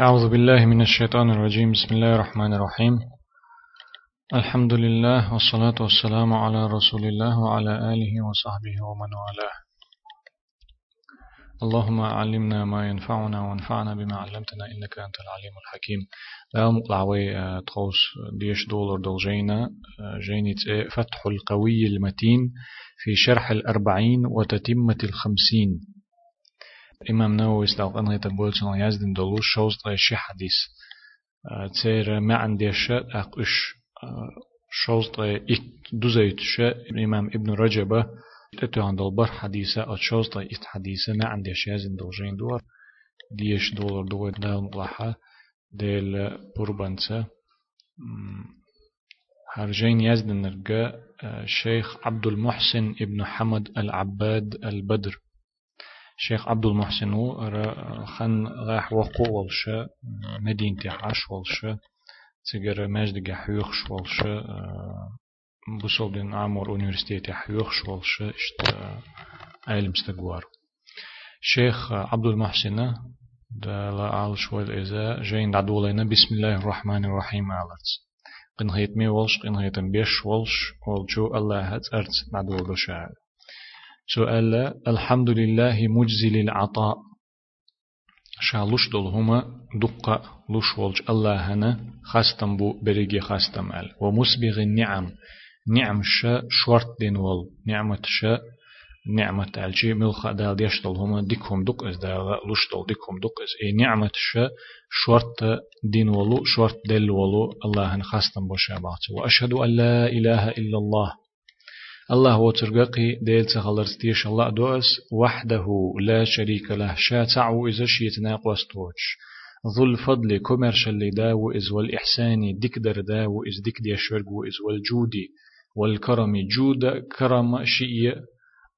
أعوذ بالله من الشيطان الرجيم. بسم الله الرحمن الرحيم. الحمد لله والصلاة والسلام على رسول الله وعلى آله وصحبه ومن والاه. اللهم علمنا ما ينفعنا وانفعنا بما علمتنا إنك أنت العليم الحكيم. لا مقلعوي تخوص ديش دولار دول جينا جينيت فتح القوي المتين في شرح الأربعين وتتمة الخمسين إمام نووي استغفر الله تبولتنا يزدن دولوش شوز شي حديث تسير ما عندي شاء أقش شوز إت دوزيت شاء إمام ابن رجب تتو عند البر حديثة أتشوز إت حديثة ما عندي شازن دولجين دور ديش دولار دول دال مقلحة ديل بربنسة هرجين يزدن الشيخ آه، عبد المحسن ابن حمد العباد البدر شيخ عبد المحسن خن راح وقو والشا مدينة عاش والشا تجر مجد حيوخش والشا بوصل دين عمر أونيفرسيتي حيوخش والشا اشت علم استقوار شيخ عبد المحسن دا لا عال شوال إذا جين دعدولينا بسم الله الرحمن الرحيم أعلت قن هيت مي والش قن هيت بيش والش والجو الله هت أرت دعدول شعر سؤال الحمد لله مجزل العطاء شالوش دول هما دقة لوش ولج الله هنا خاستم بو بريجي خاستم ال. ومسبغ النعم. نعم شا شورت دين ول. نعمة شا نعمة الجي ملخ دال ديشتل هما ديكهم دق إز دال لوشتل ديكهم دق إز. إي نعمة شا شورت دين ولو شورت دل ولو الله هن خاستم بوشا وأشهد أن لا إله إلا الله. الله وترققي ديل تخلرستيش الله دوس وحده لا شريك له. شاتع إذا شيتنا قوستوش ذو الفضل كمرش اللي داو إز والإحسان دكدر داو إز دك دي شرق إز والجودي. والكرم جود كرم شيء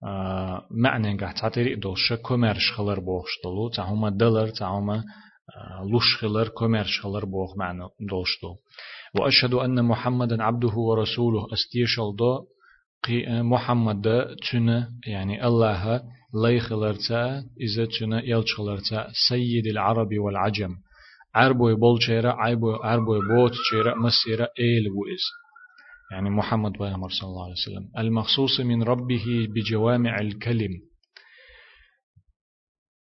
آه معنى قاعد تعتري دوش كمرش خلر بوخش دلو. تعهما دلر تعهما آه لوش خلر كمرش خلر بوخ معنى دوش دو. وأشهد أن محمدا عبده ورسوله استيشل دو. محمد تنا يعني الله لي خلرتا إذا تنا يلش خلرتا سيد العرب والعجم عربو يبول شيرا عربو يبوت شيرا مسيرا إيل وإز يعني محمد بيغمر صلى الله عليه وسلم المخصوص من ربه بجوامع الكلم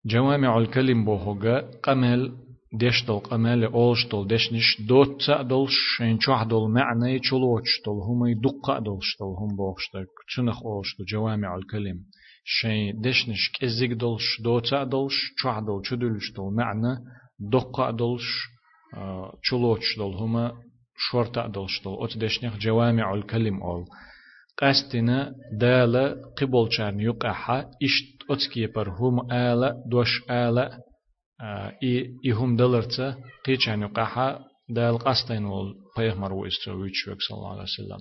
جوامع الكلم بوهوغا قمل ديش دول قمال أولش دول ديش نش دوت شين شوح دول معنى دول هم يدقا دولش دول هم بوخش دول تنخ أولش دول جوامع الكلم شين ديش نش كزيك دولش دوت دول چدولش دول معنى دقا دولش چلوش دول هم شورتا دولش دول أت ديش نخ جوامع الكلم أول. قاستنا دالا قبول شان يقعها إشت أتكي پر هم آلا دوش آلا и ихум даларца قيچان يقاحا دال قاستين وال پیغمبر و استو ويچوك صلى الله عليه وسلم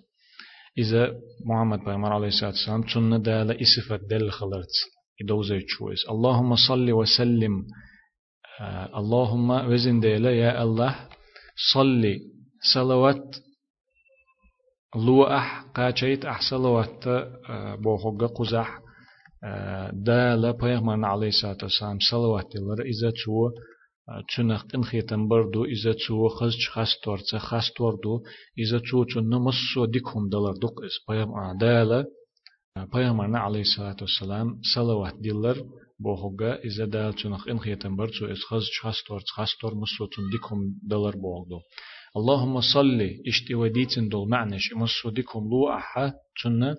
إذا محمد پیغمبر عليه الصلاة والسلام تن دال إصفة دل خلرت إدوزي چويس اللهم صل وسلم اللهم وزن ديلا يا الله صلي صلوات لوأح قاچيت أح صلوات بوخوغا قزح دا لا پیغمبر علیه الصلاة والسلام صلوات الله إذا تو تنخ تنخيتن بردو إذا تو خز خاستور څه خاستور دو إذا تو تو نمسو ديكهم دلر دوق إس پیغمبر دا لا پیغمبر علیه الصلاة والسلام صلوات دلر بوهوغا إذا دا تنخ إنخيتن بردو إس خز خاستور خاستور مسو تن ديكهم دلر بوهوغدو اللهم صل اشتي وديتن دول معنش مسو ديكهم لو أحا تنه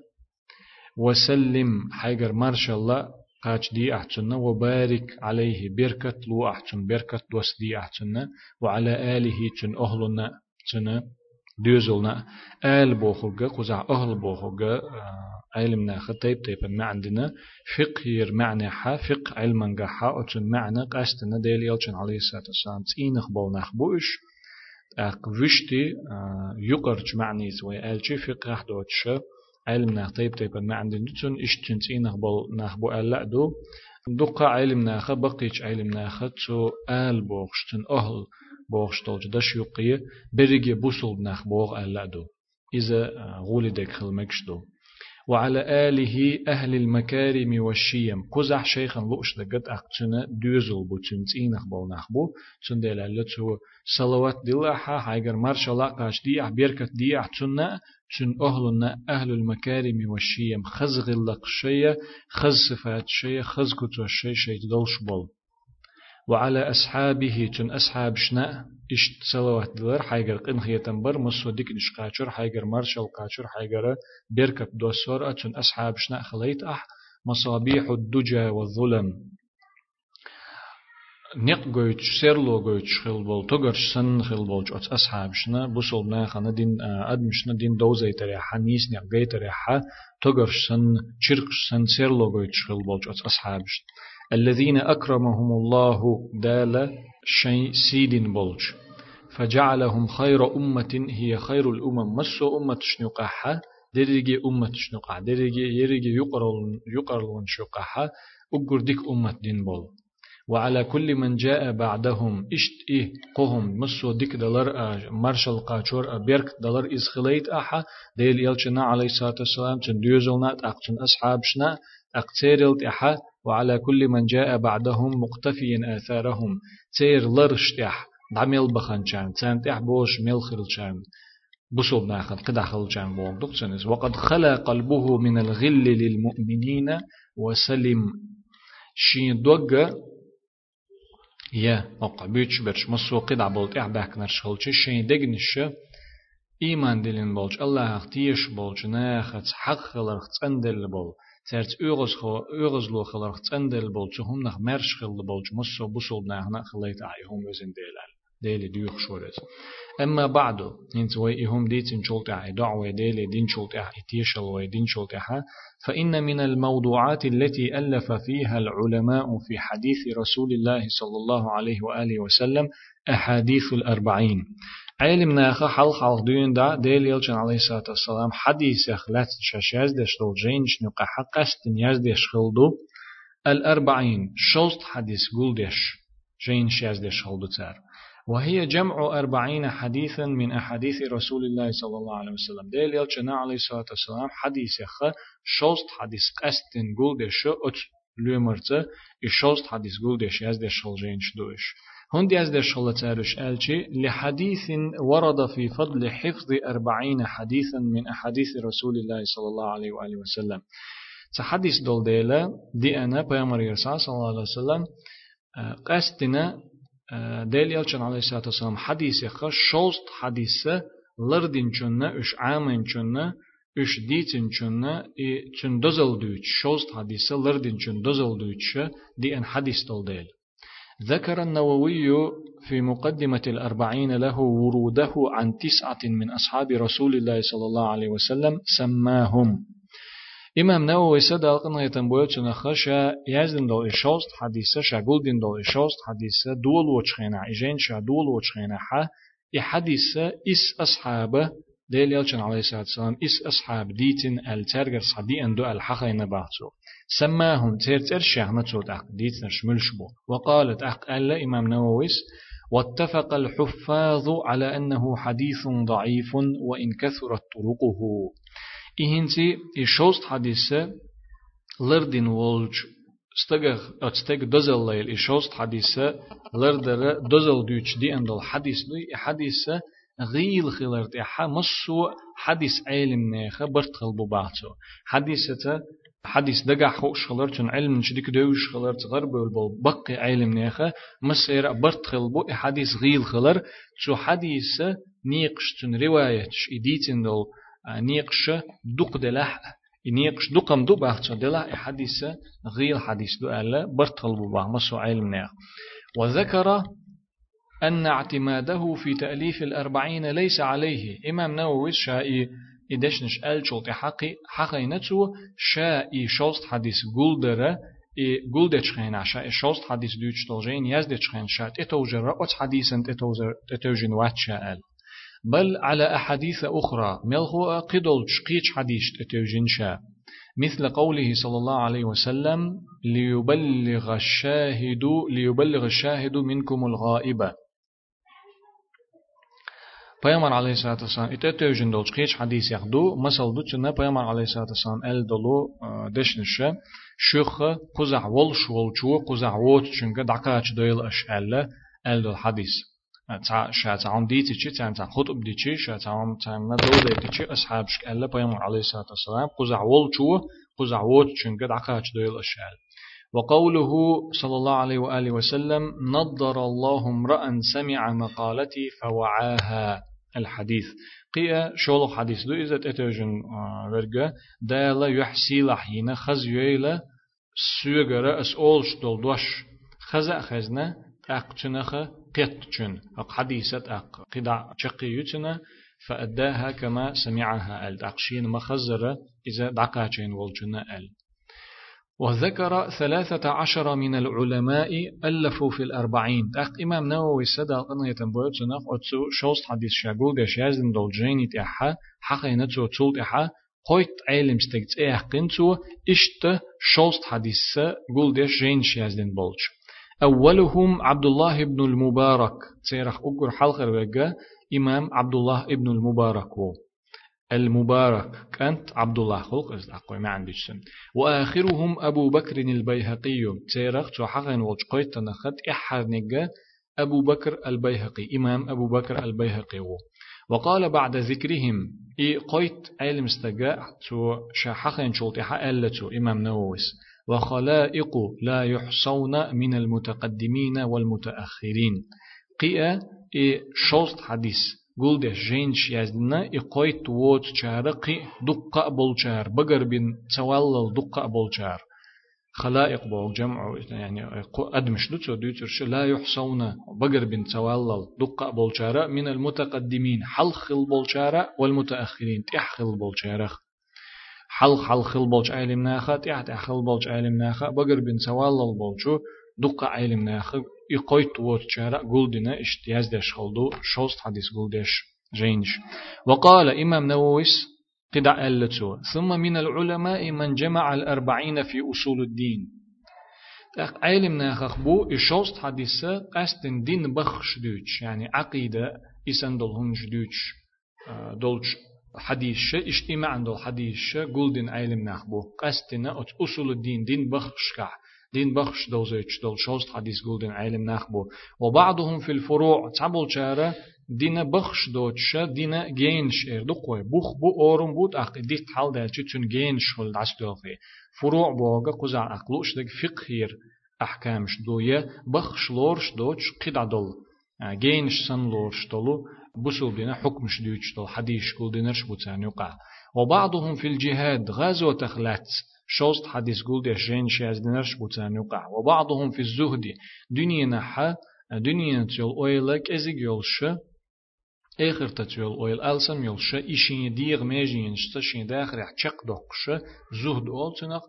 وسلم حيجر مارش الله قاش دي أحسن وبارك عليه بركة لو أحسن بركة دوس دي أحسن وعلى آله تن أهلنا تن ديوزلنا آل بوخوغا قزع أهل بوخوغا علمنا خطيب طيب ما عندنا فقه معنى حا فقه علما قحا أتن معنى قاستنا ديل يلچن عليه الصلاة والسلام تينخ بول نخبوش أق وشتي يقرج معني زوي آلچي فقه دوتش علم ناخ طيب طيب ما عندنا تون إيش تنتي نخبل نخبو ألا دو. دقة علم ناخ بقيش علم ناخ تو آل بوغشتن أهل بوغشتل جدش يقية بريجي بوصل ناخ بوغ ألا دو. إذا غولي ديك خلمكش دو. وعلى آله أهل المكارم والشيم. قزح شيخا لؤش لقد أقتنا دوزل بو تنتينخ بو. نخبو تندل اللتو صلوات دلها حيقر مرش الله قاش دي بيركت دي تنا تن أهلنا أهل المكارم والشيم. خزغ اللق شيء خز صفات شيء خز كتو شيء شيء دولش بول. وعلى أصحابه تن أصحاب شنا إشت صلوات دلر حيجر قن خيتن بر مسو ديك نش قاچر حيجر مرشل قاچر حيجر بيركب دوسور تن أصحاب شنا خليت أح. مصابيح الدجى والظلم. نق جويتش سيرلو جويتش خل بول تجرش سن خل بول جوت أصحاب شنا بوصل نا خنا دين أدمشنا دين دوزي تريحة نيس نق جي تريحة تجرش سن شرقش سن سيرلو جويتش خل بول جوت أصحاب شنا الذين أكرمهم الله دال شيء سيد بولج فجعلهم خير أمة هي خير الأمم مسو أمة شنقاحة درجة أمة شنقاحة درجة يرجع يقرل يقرل شنقاحة أقر ديك أمة دين بول وعلى كل من جاء بعدهم. إشت إيه قهم مسو ديك دلر مرشل قاچور بيرك دلر إز خليت أحا ديل يلچنا عليه الصلاة والسلام تن ديوزلنا تأقتن أصحابشنا أقتيرلت أحا وعلى كل من جاء بعدهم مقتفيا آثارهم. تير لرشتح دعمل بخنشان تانتح بوش ملخرلشان بصوب ناخد قد خلشان بوغدق سنس وقد خلا قلبه من الغل للمؤمنين وسلم. شين دوغ Ye oqabuç bir musuqi da bolt ehbak ah, narşolçu şeydegnişi iman dilin bolç Allah tiyish bolç ne xats haq xilar xtsendel bol. Terç öğüz xo öğüzlu xilar xtsendel bolç hum nach merş xil bolç musso busul nahna xilayt ayhum özün deyler ديلي ديوخ شورز أما بعد انت وي هم ديتن شولت عي دعوة ديلي دين شولت عي تيشل وي دين شولت فإن من الموضوعات التي ألف فيها العلماء في حديث رسول الله صلى الله عليه وآله وسلم أحاديث الأربعين. علم ناخا حل خلق دين دا ديل يلچن عليه الصلاة والسلام حديث يخلات شاشاز دشتل جين شنو قحق استن ياز دشخلدو الأربعين شوست حديث قول دش جين شاز دشخلدو تار. وهي جمع أربعين حديثا من أحاديث رسول الله صلى الله عليه وسلم. ديل يلچن عليه الصلاة والسلام حديث يخ شوست حديث قستن قول دش أت لومرت شوست حديث قول دش ياز دشخل جين شدوش هندي أزد الشلتارش ألشي لحديث ورد في فضل حفظ أربعين حديثا من أحاديث رسول الله صلى الله عليه وآله وسلم. تحديث دول ديلا دي أنا بيامر صلى الله عليه وسلم قستنا ديل يلشن عليه الصلاة والسلام حديث يخش شوست حديث لردين چونه إش عامن چونه إش ديتن چونه ای چن دوزل دوچ شوست حديث لردين چن دوزل دوچ دي أن حديث دول ديل. ذكر النووي في مقدمة الأربعين له وروده عن تسعة من أصحاب رسول الله صلى الله عليه وسلم سماهم. إمام نووي سد ألقنا يتنبويل خشا يزدن دول إشوست حديثة شاقول دين دول إشوست حديثة دول وچخينا إجين شا دول وچخينا حا إحديثة إس أصحابه ديل يلچن عليه الصلاة والسلام إس أصحاب ديتن الترجر صدي أندو الحقين باتو سماهم تيرتر شيخنا تود أق ديتنا شملش بو وقالت أق ألا إمام نوويس واتفق الحفاظ على أنه حديث ضعيف وإن كثرت طرقه إهنتي إشوست حديثة لردين وولج استغ اتستغ دزل ليل إشوست حديثة لردر دزل دوش دي أندل حديث دي حديثة غيل خلرت إحا مصو حديث علم نيخة برتخل ببعتو حديثة حديث دقع خوش خلر تن علم شديك دوش خلر تغرب بول بقي علم نيخة مسير برتخل بو حديث غيل خلر شو حديث نيقش تن روايتش إديتن دول نيقش دق دلح نيقش دقم دو باختو دلح حديث غيل حديث دو ألا برتخل بو باخ مسو علم نيخ وذكر أن اعتماده في تأليف الأربعين ليس عليه. إمام نووي شائي إدشنش أل شلط حقي حقي نتو شائي شلط حديث قلدرة إي قلدش خين عشاء شلط حديث دوش تلجين يزدش خين شات إتوجر أت حديثا إتوجن واتشاء بل على أحاديث أخرى. ملغو قدل شقيش حديث إتوجن شاء مثل قوله صلى الله عليه وسلم ليبلغ الشاهد ليبلغ الشاهد منكم الغائبة پیامبر علیه الصلاة والسلام ایت توجن دولش خیش حدیث یک دو مثل دو چنه پیامبر علیه الصلاة والسلام ال دلو دشنشه. شخ قزع ولش ولچو قزع ووت چنگه دقاچ دویل اش ال ال دل حدیث. تا شات عم ديتي شي تام تام خطب دي شي شات عم تام ندول دي شي أصحاب شك ألا بيام عليه الصلاة والسلام قزع ول شو قزع ووت شن قد عقاش دويل أشعال وقوله صلى الله عليه وآله وسلم نضر الله امرأ سمع مقالتي فوعاها الحديث قيا شولو حديث دو إذا تتوجن ورقة دالا يحسي لحينا خز يويلا سيغرا أس أولش دول دوش خزا خزنا أقتنخ قطشن أق حديثة أق قدع شقي يتنا فأداها كما سمعها ال. أقشين مخزرة إذا دقاچين والجنة ال. وذكر ثلاثة عشر من العلماء ألفوا في الأربعين. أق إمام نووي سدا قنا يتنبوت سنخ أتسو شوست حديث شاقول ديش يازن دول جيني تيحا حقا نتسو تسول تيحا قويت علم استيقت إيه قنتو إشت شوست حديث قول ديش جين شيازن بولش أولهم عبد الله بن المبارك. تيرخ أقر حلقة وقا إمام عبد الله بن المبارك. و المبارك كانت عبد الله خلق أقوى ما عندي سن وآخرهم أبو بكر البيهقي. تيرخ تو حقن وجه قيت تنخت. إحر نجا. أبو بكر البيهقي. إمام أبو بكر البيهقي. و وقال بعد ذكرهم. إي قيت علم استجاء تو شاحقن شلطي حق إمام نوويس وخلائق لا يحصون من المتقدمين والمتأخرين. قيا إي شوست حديث. قول ده جينش يزدنا إي قويت ووت شار قي دقة بولشار بقر بن توالل دقة بولشار خلائق بول جمع يعني أدمش دوتو دوتر لا يحصون بقر بن توالل دقة بولشار من المتقدمين. حلخل بولشار والمتأخرين. تحخل بولشارخ حل حل خل بولش علم ناخا تحت خل بولش علم ناخا بقر بن سوال بولشو دقة علم ناخا يقويت ووت شارع قلدنا اشتياز داش خلدو شوست حديث قلدش جينش. وقال إمام نوويس قدع ألتو ثم من العلماء من جمع الأربعين في أصول الدين. علم ناخخ بو إشوست حديثة قاستن دين بخش دوش يعني عقيدة إسان دولهم جدوش دولش. حديث اجتماع عند الحديث قول علم نخبو قستنا أت أصول الدين دين بخشكع دين بخش دول زيتش دول شوست حديث قول علم نخبو وبعضهم في الفروع تعبل شارة دين بخش دوتش دين جينش ار دقوي بوخ بو أورم بود اق ديت حال دالچ تون جينش خل دستوخي فروع بوغا قزع أقلوش دك فقهير أحكامش دوية بخش لورش دوتش قدع دول جينش سن لورش دولو. بسل بنا حكم شديوش طل حديش كل دينرش بوتان يقع وبعضهم في الجهاد غزو تخلات شوست حديث قول دي شين شاز دينرش بوتان يقع وبعضهم في الزهد دنيا نحا دنيا تيول أويلك ازيق يولش آخر تتيول أويل ألسم يولش إشين ديغ ميجين شتشين داخل يحشق دقش زهد أول تنق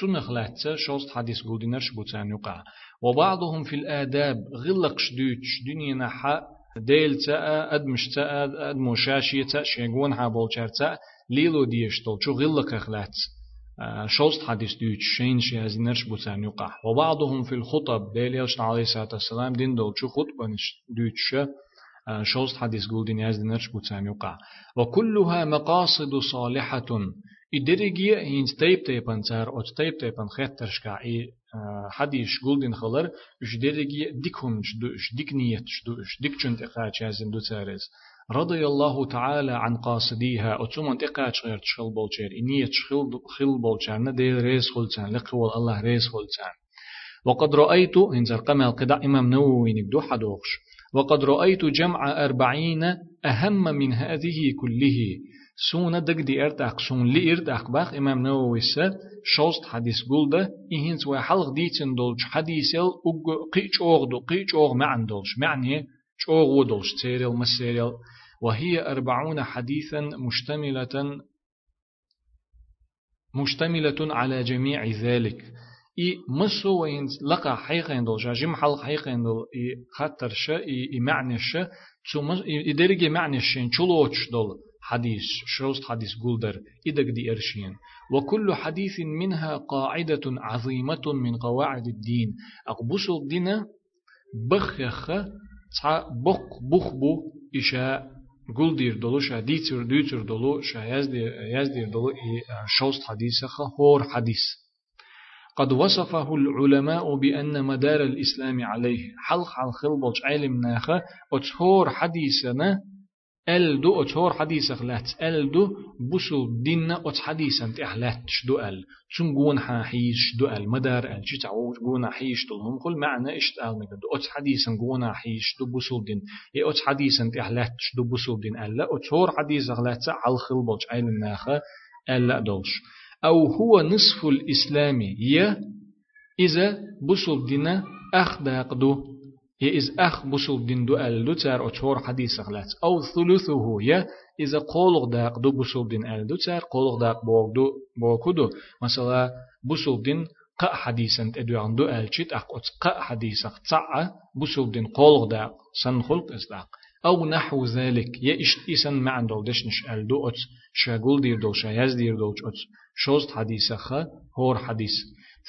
تنخ لاتسا شوست حديث قول دينرش بوتان يقع وبعضهم في الآداب غلقش دوتش دنيا نحا ديل تا أدمش تا أدمو شاشية تا شيغون ها بولشار تا ليلو ديشتول شو غلق أخلات. شوست حديث ديوش شين شي هزنرش بوتان يقع. وبعضهم في الخطب ديل يلشن عليه الصلاة والسلام دين دول شو خطبة ديوش شوست حديث قول دين يزنرش بوتان يقع. وكلها مقاصد صالحة. إدريجي هين ستيب تيبان تار أو ستيب تيبان خيترشكا إي حديش قولدين خلر إش درجي ديكهم شدو إش ديك نية شدو إش ديك چنت إقاچ هزن دو تارز رضي الله تعالى عن قاصديها أتومن إقاچ غير تشخل بولچير إنية تشخل خل بولچير ندير ريس خلتان لقوال الله ريس خلتان وقد رأيت إنزر قمل قدع إمام نووي نبدو حدوخش وقد رأيت جمع أربعين أهم من هذه كله سونا دق دي ارتاق سون لي ارتاق باخ امام نووي س شوست حديث قولده إهنز وحلق ديتن دولش حديث يل قيش أوغدو قيش أوغ معن دولش معني شوغ ودولش تيريل مسيريل وهي أربعون حديثا مشتملة مشتملة على جميع ذلك إي مسو وينز لقى حيقين دول جاجم حلق حيقين دول إي خطر شا إي, إي معنى شا ثم إي درجة معنى شين چلوش دول حديث شوست حديث قولدر إدك دي إرشين. وكل حديث منها قاعدة عظيمة من قواعد الدين. أقبسوا الدين بخخ بخ بخ بو إشاء قول دير دولو شا ديتر ديتر دولو شا يزدير دولو شوست حديث هور حديث. قد وصفه العلماء بأن مدار الإسلام عليه. حلق على خلبج علم ناخه أتهور حديثنا ال دو أتهور حديث خلات ال دو بسو دين أت حديثا تحلات دو ال شن جون حيش دو ال مدار ال جي تعو جون حيش دو كل معنى اشت ال مجد أت حديثا جون حيش دو بسو دين ي أت حديثا تحلات دو بسو دين ال أتهور حديث خلات على خلبج علم ناخه ال دولش أو هو نصف الإسلام ي إذا بسل دينا أخ داقدو ي إذ أخ بسل دين دو ألدو تار أتور حديث غلات. أو ثلثه ي إذا قولغ داقدو بسل دين ألدو تار قولغ داق بوغدو بوكدو مثلا بسل دين قا حديثا تدو عندو ألشيت أخ قا حديثا تسعى بسل دين قولغ داق سن خلق إسلاق أو نحو ذلك يا إشت إسن ما عنده دشنش ألدو أت شاقول دير دول شايز دير دول أت شوست حديثخ هور حديث.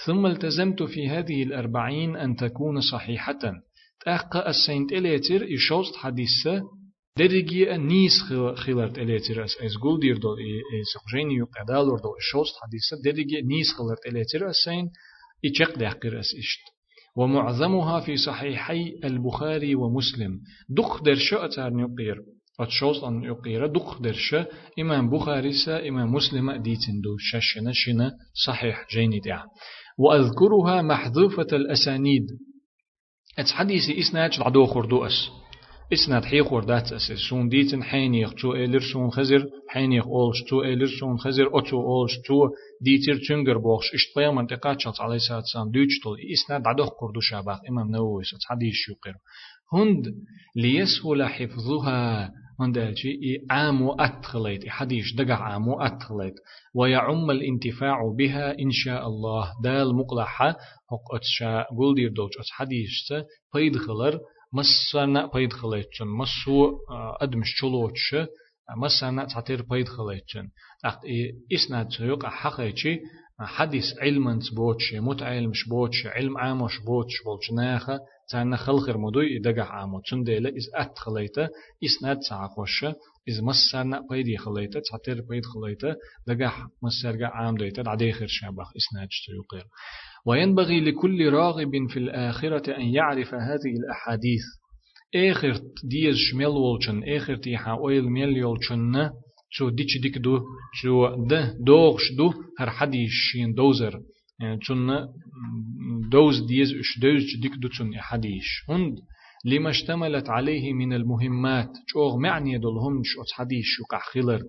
ثم التزمت في هذه الأربعين أن تكون صحيحة. تأقى السينت إليتر إشوست حديث درجي نيس خلرت إليتر أس أس قول دير دول سخجيني يقدالور دول إشوست حديث درجي نيس خلرت إليتر أسين إيشق دحقر أس إشت ومعظمها في صحيحي البخاري ومسلم دخ در شأتر نقير أتشوز أن يقير دق درش إمام بخاري سا إمام مسلم ديتن دو ششنا شنا صحيح جيني دع وأذكرها محذوفة الأسانيد أتحديث إسناد العدو خردوأس إسناد حي خردات أس سون ديتن حينيخ تو إلر سون خزر حينيخ أولش تو إلر سون خزر أتو أولش تو ديتر تنجر بوخش إشتبايا منطقات شخص عليه الصلاة والسلام دوش طول إسناد عدو خردو شاباخ إمام نووي أتحديث يقير هند ليسهل حفظها هندالشي عامو أتخليت حديش دقع عامو أتخليت ويعم الانتفاع بها إن شاء الله. دال مقلحة حق أتشا قول دير دوش أت حديش بيد خلر مسانا بيد خليتشن مسو أدمش چلوچ مسانا تعتير بيد خليتشن أخت إسناد سيوق حقيقي حديث علم بوتش متعلمش بوتش علم عامش بوتش بولش ناخه تانا خلخر مدوي إدقع عامو. تنديلا إز أت خليتا إسناد ساقوشة إز مسارنا بيدي خليتا تعتير بيد خليتا دقع مسارقا عام دويتا عديخر شابخ إسناد يقير وينبغي لكل راغب في الآخرة أن يعرف هذه الأحاديث. آخر ديز شمال ولشن آخر تيحا أويل ميل يولشن شو ديش ديك دو شو ده دوغش دو هر حديش شين دوزر. تون دوز ديز اش دوز ديك دو تون حديش هند لما اشتملت عليه من المهمات شوغ معني دولهم شو حديش شو خلر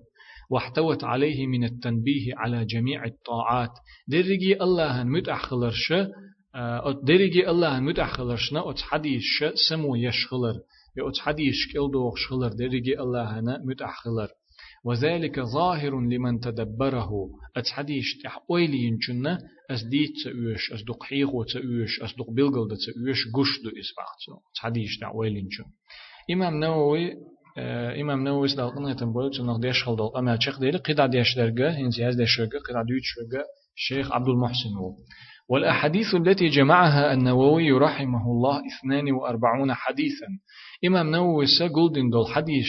واحتوت عليه من التنبيه على جميع الطاعات. درجي الله متأخلرش درجي الله متأخلرشنا أت حديش سمو يشخلر يأت حديش كل دوغ شخلر درجي الله متأخلر وذلك ظاهر لمن تدبره. أتحديش تح أويلي ينجنة أس ديت تأوش أس دق حيغو تأوش أس دق بلغل تأوش قش دو إسباحتو أتحديش تح أويلي ينجن إمام نووي إمام نووي سدال قنية تنبول تنغ ديش خلدال أما تشيخ ديلي قطع ديش درقة هنزي هز ديش درقة قطع ديش درقة الشيخ عبد المحسن هو. والأحاديث التي جمعها النووي رحمه الله 42 حديثا. إمام نووي سقول دين دول حديث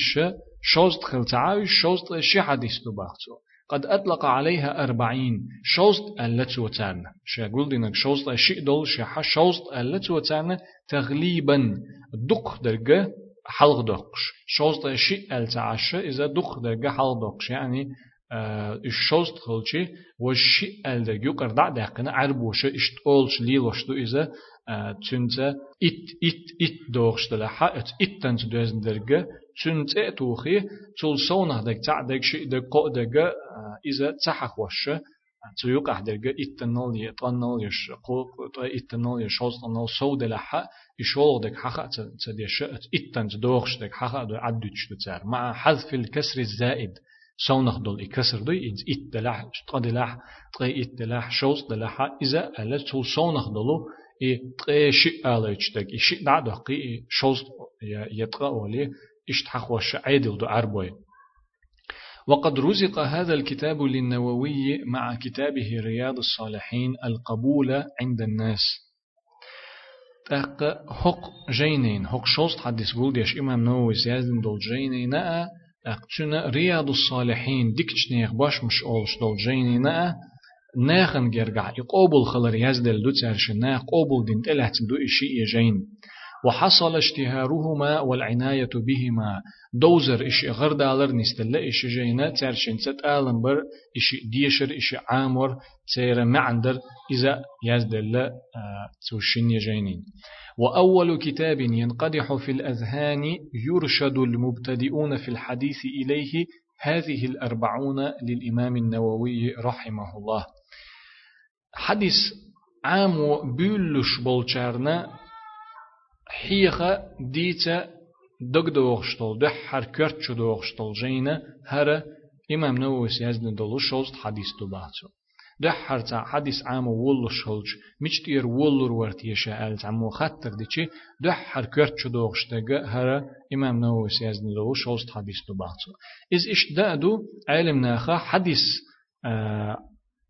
شوست خلتعاوي شوست شي حديث دباختو قد أطلق عليها أربعين شوست التي وتانا شاقول دينك شوست شيء دول شيحة شوست التي وتانا تغليبا. دق درجة حلق دقش شوست شيء التعشى إذا دق درجة حلق دقش يعني الشوست خلشي والشيء الدرجة يقر دع دقنا عربوش اشت أولش ليلوش دو إذا تنسى إت إت إت دوغش دلحا إت إت تنس دوزن درجة تنسى توخي تول سونا دك تع دك شيء دك قو دك إذا تحق وش؟ تيوق أحدرجة إتنال يتنال يش قو إتنال يشوز تنال سو دلحا يشول دك حقا تديش إتنس دوغش دك حقا دو عدوش دتار مع حذف الكسر الزائد. سونخ دول إكسر دو إت إت دلح تقا دلح تقا إت دلح شوز دلحا إذا ألا تول سونخ دولو إي تقي شيء إي شيء دا دقي إي شوز يتقى إشتحق وش عيدل دو عربوي وقد رزق هذا الكتاب للنووي مع كتابه رياض الصالحين القبول عند الناس. تق حق جينين حق شوست حدث قول ديش إمام نووي سيازن دول جينين أقتنا رياض الصالحين ديكتشنيخ باش مش أولش دول جينينا ناخن جرجع يقوبل خلر يزدل دو ترشنا قوبل دين تلهت دو إشي يجين. وحصل اشتهارهما والعناية بهما. دوزر إشي غردالر نستلا إشي جينا ترشن ست آلم بر إشي ديشر إشي عامر تير معندر إذا يزدل آه توشين يجينين. وأول كتاب ينقدح في الأذهان يرشد المبتدئون في الحديث إليه هذه الأربعون للإمام النووي رحمه الله. حديث عام بيلش بولشارنا حيخة ديتا دق دوغشتل دح حر كرتش دوغشتل جينا هر إمام نووي سيازن دلو شوست حديث دباتو دحر تا حديث عام ولو شلج مشتير ولور ورت يشا ألت عمو خطر ديشي دحر كرتش دوغشتغ هر إمام نووي سيازن لو شوست حديث دباتو إز إش دادو علم ناخا حديث آه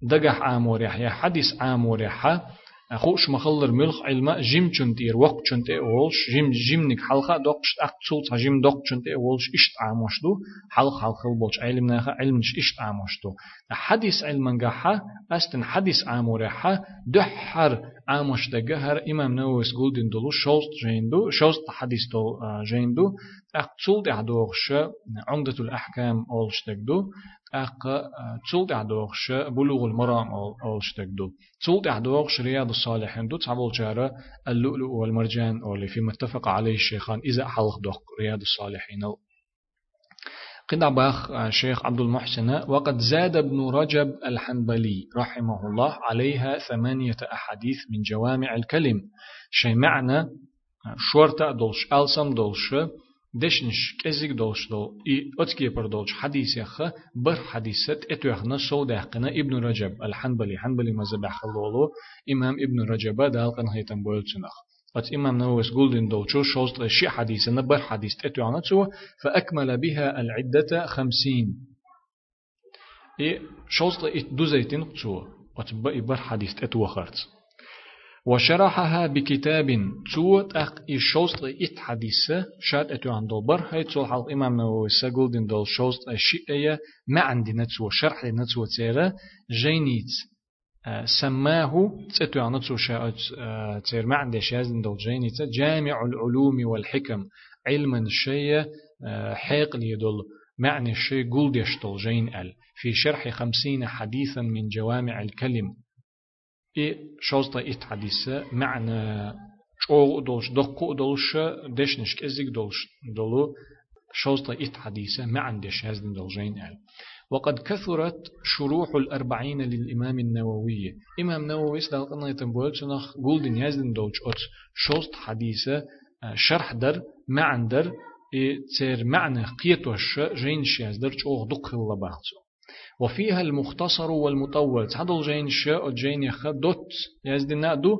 دقح عاموريح يا حديث عاموريحا خوش مخلر ملخ علما جيم چنتير وقت چنت اولش جيم جيم نك حلقه دوقش اقصول جيم دوق چنت اولش اشت عامشتو حلق حلق بولش علم ناخ علم نش اشت عامشتو حديث علم نجاحا استن حديث عاموريحا دحر عامش دجهر امام نووس جولدن دلو شوست جيندو شوست حديث دو جيندو اقصول دعدوغش عمدة الاحكام اولش دو أق تول تعدوغش بلوغ المرام أولش تقدو تول تعدوغش رياض الصالحين دو تعبول جارة اللؤلؤ والمرجان اللي في متفق عليه الشيخان إذا حلق دوق رياض الصالحين قد باخ الشيخ عبد المحسن. وقد زاد ابن رجب الحنبلي رحمه الله عليها ثمانية أحاديث من جوامع الكلم. شيء معنى شورتا دولش ألسم دولش دشنش كزيك دولش دول إي أتكي بر دولش حديث يخ بر حديثة إتوخنا سو دهقنا ابن رجب الحنبلي حنبلي مذهب حلولو إمام ابن رجب دالقن هيتم بولتنخ. أت إمام نووس قولدن دولشو شوست شي حديثنا بر حديث إتوخنا سو فأكمل بها العدة خمسين. إي شوست إت دوزيتين سو أت بر حديث إتوخرت وشرحها بكتاب توت أق إشوست إت حديثة شاد أتو عن دولبر هاي تول حلق إمام نووي سقول دين دول شوست الشيئية ما عندي نتسو شرح نتسو تيرا جينيت سماه تتو عن نتسو شاء تير ما عندي شاز دول جينيت جامع العلوم والحكم علما الشيء حيق ليدل معنى الشيء قول يشتل جين ال. في شرح خمسين حديثا من جوامع الكلم. إي شوزتا إت حديثة معنى شو دولش دقو دولش دشنش كزيك دولش دولو شوزتا إت حديثة معنى دش هزن دولجين أل. وقد كثرت شروح الأربعين للإمام النووي. إمام نووي سدالقنا يتنبول شنخ قول دين يزدن دولش أت شوزت حديثة شرح در معنى در تير معنى قيتوش جين شياز در شوغ دق الله وفيها المختصر والمطول. تعدل جين شاء جين يخ دوت يزدنا دو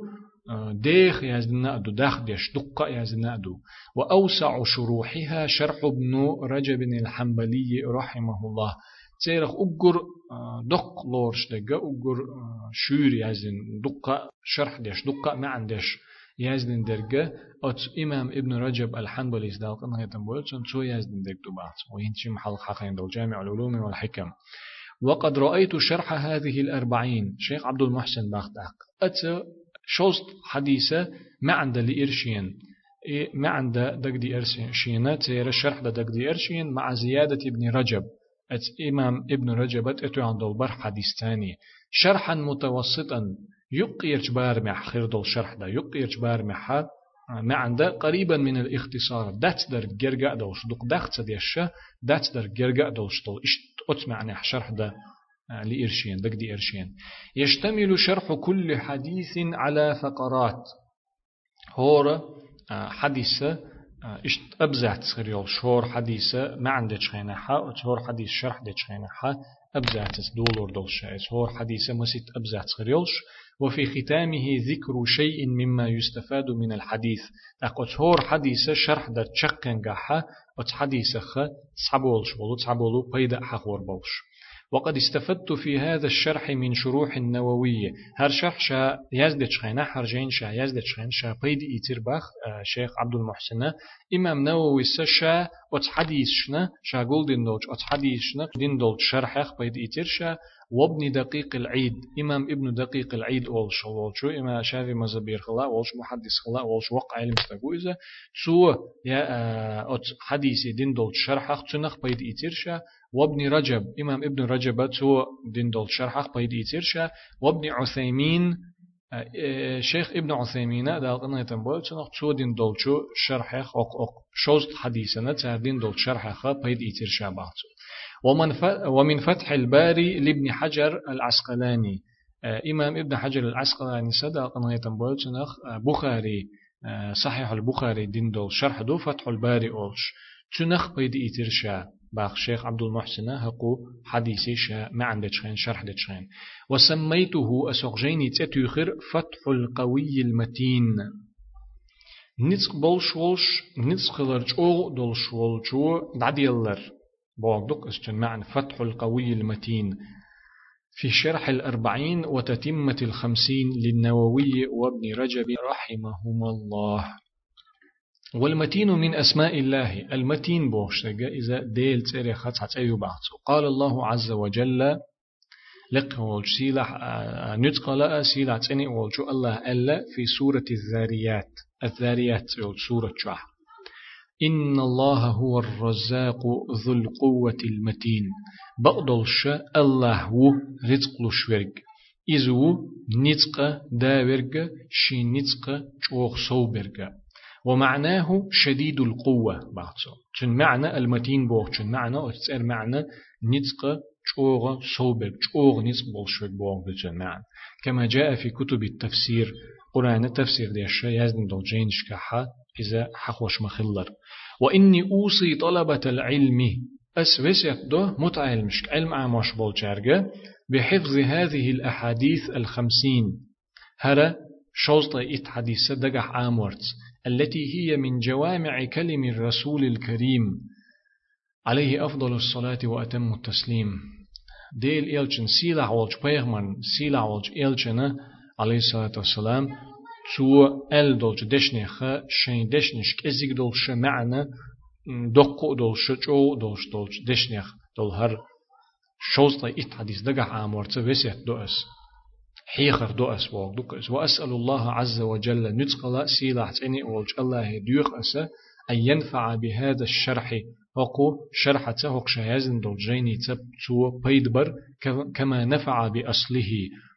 ديخ يزدنا دو داخ ديش دقة يزدنا دو وأوسع شروحها شرح ابن رجب الحنبلي رحمه الله. تيرخ أجر دق لورش دقة أجر شور يزن دقة شرح ديش دقة ما عندش يزن درجة أت إمام ابن رجب الحنبلي سدالق أنه يتنبول شو يزن درجة بعض وينشي محل حقين دول جامع العلوم والحكم وقد رأيت شرح هذه الأربعين شيخ عبد المحسن باختاق أت شوست حديثة ما عند لإرشين إيه ما عند دقدي إرشين تير الشرح دقدي إرشين مع زيادة ابن رجب أت إمام ابن رجب أتو عند البر حديث ثاني شرحا متوسطا يقير جبار مع خير دول شرح دا يقير جبار مع ما عنده قريبا من الاختصار دات در جرجع دوش دق دخت ديش دات در جرجع دوش طول إيش أت معنى شرح ده لإرشين دق دي إرشين يشتمل شرح كل حديث على فقرات هور حديثة إيش أبزعت صغير شهور حديثة ما عندك خينا حا شهور حديث شرح دك خينا حا أبزعت دولور دولش شهور حديثة مسيت أبزعت صغير وفي ختامه ذكر شيء مما يستفاد من الحديث. أقول حديث شرح در تشقن قاحة وتحديث خ تصحبولش بولو تصحبولو بيدا حقور بولش وقد استفدت في هذا الشرح من شروح النووية هر شرح شا يزدت شخينا حرجين شا يزدت شخين شا بيد إيتر باخ شيخ عبد المحسن إمام نووي سشا حديث شنا شا قول دين دولش حديث شنا دين دولش شرح بيد إيتر شا وابن دقيق العيد. إمام ابن دقيق العيد أولش شو إمام شافي مزبير خلا أولش محدث خلا أولش وقع علم استقويزة سو يا أت حديث دين دول شرح تنخ بيد إتيرشا وابن رجب إمام ابن رجب تو دين دول شرح بيد إتيرشا وابن عثيمين شيخ ابن عثيمين دا قلنا يتنبول تنخ تو دين دول شو شرح أق أق شوست حديثنا تار دين دول شرح بيد إتيرشا بعضو ومن فتح الباري لابن حجر العسقلاني. آه، إمام ابن حجر العسقلاني صدق أنه يتنبولتنخ آه، بخاري آه، صحيح البخاري دين دول شرح دو فتح الباري أولش تنخ بيد إترشا باخ شيخ عبد المحسن هقو حديثي شا ما عندك شخين شرح دتشخين. وسميته أسوغجيني تتوخر فتح القوي المتين. نتق بولش ولش نتق لرج أو دولش ولجو دعديلر. بوغدق استن معنى فتح القوي المتين. في شرح الأربعين وتتمة الخمسين للنووي وابن رجب رحمهما الله. والمتين من أسماء الله. المتين بوشتغا إذا ديل تيري خطحت أيو قال الله عز وجل لق والج سيلح آه، نتقل سيلح تني والجو الله ألا في سورة الذاريات. الذاريات سورة شاح إن الله هو الرزاق ذو القوة المتين. بقدلش الله هو رزق لشورج إذو نتق داورج شي نتق شوخ صوبرج ومعناه شديد القوة بعضو تن معنى المتين بوغ تن معنى أتسأل معنى نتق شوغ صوبرج شوغ نتق بولشوك بوغ تن معنى. كما جاء في كتب التفسير قرآن التفسير ديش يزن دول جين شكاحة إذا حخوش مخلر. وإني أوصي طلبة العلم أسوسيت دو متعلمش علم عاموش بولجارجة بحفظ هذه الأحاديث الخمسين. هرا شوزط إت حديثة دقح عامورت التي هي من جوامع كلم الرسول الكريم. عليه أفضل الصلاة وأتم التسليم. ديل إلشن سيلا والج بيغمن سيلا والج إلشن عليه الصلاة والسلام تو ال دولش دشنخ شين دشنش كزيك دولش معنى دقو دولش جو دولش دولش دشنخ دول هر شوزتا إت حديث دقع عامورت وسيت دوأس حيخر دوأس ووق دوكس وأسأل الله عز وجل نتقل سيلا تعني أولج الله ديوخ أسا أن ينفع بهذا الشرح وقو شرح تهوك شهازن دول جيني تب تو بيدبر كما نفع بأصله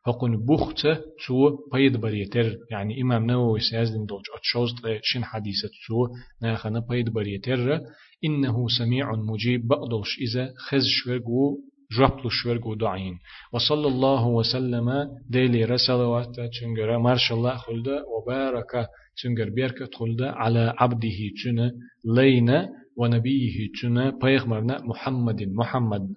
هقن بوخت تو بيد بريتر يعني إمام نووي سيازدن دولج أتشوز شن حديثة تو ناخنا بيد بريتر إنه سميع مجيب بقدلش إذا خز شورغو جربلو شورغو دعين وصلى الله وسلم ديلي رسالوات تنجر مارش الله خلد وبارك تنجر بيرك خلد على عبده تن لينا ونبيه تن بيغمرنا محمد محمد.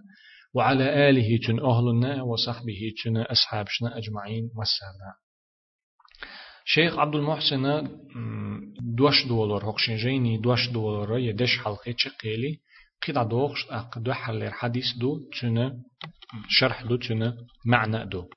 وعلى آله تن أهلنا وصحبه تن أصحابنا أجمعين. مسانا شيخ عبد المحسن دوش دولار هقشين جيني دوش دولار يدش حلقة قيلي قيد دوغش أق دو حل حديث دو تن شرح دو تن معنى دو.